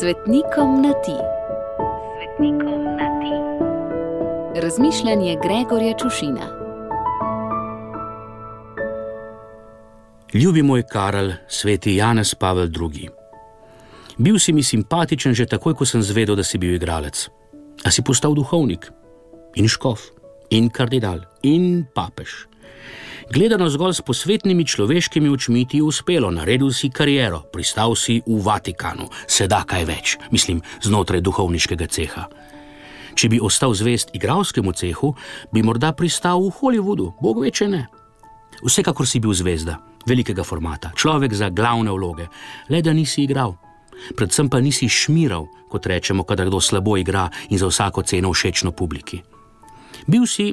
Svetnikom na ti. Svetnikom na ti. Razmišljanje Gregorja Čušina. Ljubi moj Karl, sveti Janez Pavel II. Bil si mi simpatičen že takoj, ko sem zvedel, da si bil igralec. A si postal duhovnik in škof in kardinal in papež. Gledano zgolj s posvetnimi človeškimi očmi ti je uspelo, naredil si kariero, pristal si v Vatikanu, sedaj kaj več, mislim, znotraj duhovniškega ceha. Če bi ostal zvest igralskemu cehu, bi morda pristal v Hollywoodu, bog veče ne. Vsekakor si bil zvezda, velikega formata, človek za glavne vloge, le da nisi igral. Predvsem pa nisi šmiral, kot rečemo, kadar kdo slabo igra in za vsako ceno všečno publiki. Bil si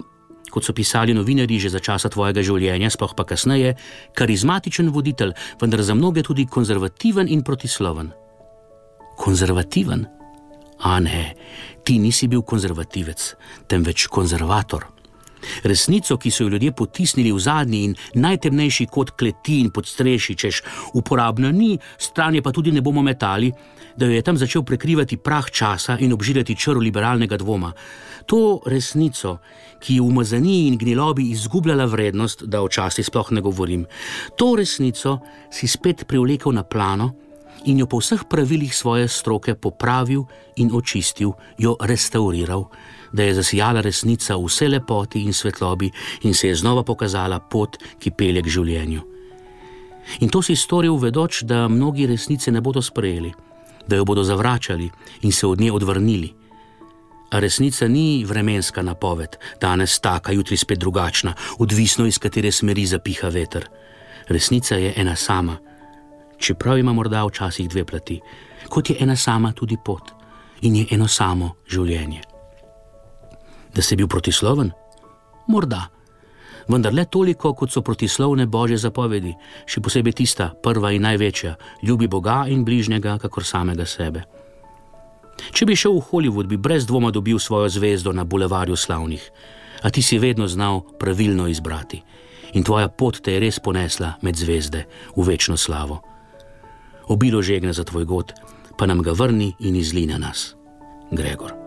kot so pisali novinari že za časa tvojega življenja, sploh pa kasneje, karizmatičen voditelj, vendar za mnoge tudi konzervativen in protisloven. Konzervativen? A ne, ti nisi bil konzervativec, temveč konzervator. Resnico, ki so jo ljudje potisnili v zadnji in najtemnejši kot kleti in podstreši, češ uporabna ni, stran je pa tudi ne bomo metali, da jo je tam začel prekrivati prah časa in obžirati črl liberalnega dvoma. To resnico, ki je v umazaniji in gnilobi izgubljala vrednost, da o časti sploh ne govorim, to resnico si spet privlekel na plano in jo po vseh pravilih svoje stroke popravil in očistil, jo restauriral, da je zasijala resnica v vse lepoti in svetlobi in se je znova pokazala pot, ki pelje k življenju. In to si storil, vedoč, da mnogi resnice ne bodo sprejeli, da jo bodo zavračali in se od nje odvrnili. A resnica ni vremenska napoved, danes taka, jutri spet drugačna, odvisno iz katere smeri zapiha veter. Resnica je ena sama, čeprav ima morda včasih dve plati, kot je ena sama tudi pot in je eno samo življenje. Da si bil protisloven? Morda. Vendar le toliko, kot so protislovne božje zapovedi, še posebej tista, prva in največja: ljubi Boga in bližnjega, kakor samega sebe. Če bi šel v Hollywood, bi brez dvoma dobil svojo zvezdo na bulevarju slavnih, a ti si vedno znal pravilno izbrati in tvoja pot te je res ponesla med zvezde v večno slavo. Obilo žegne za tvoj god, pa nam ga vrni in izli na nas, Gregor.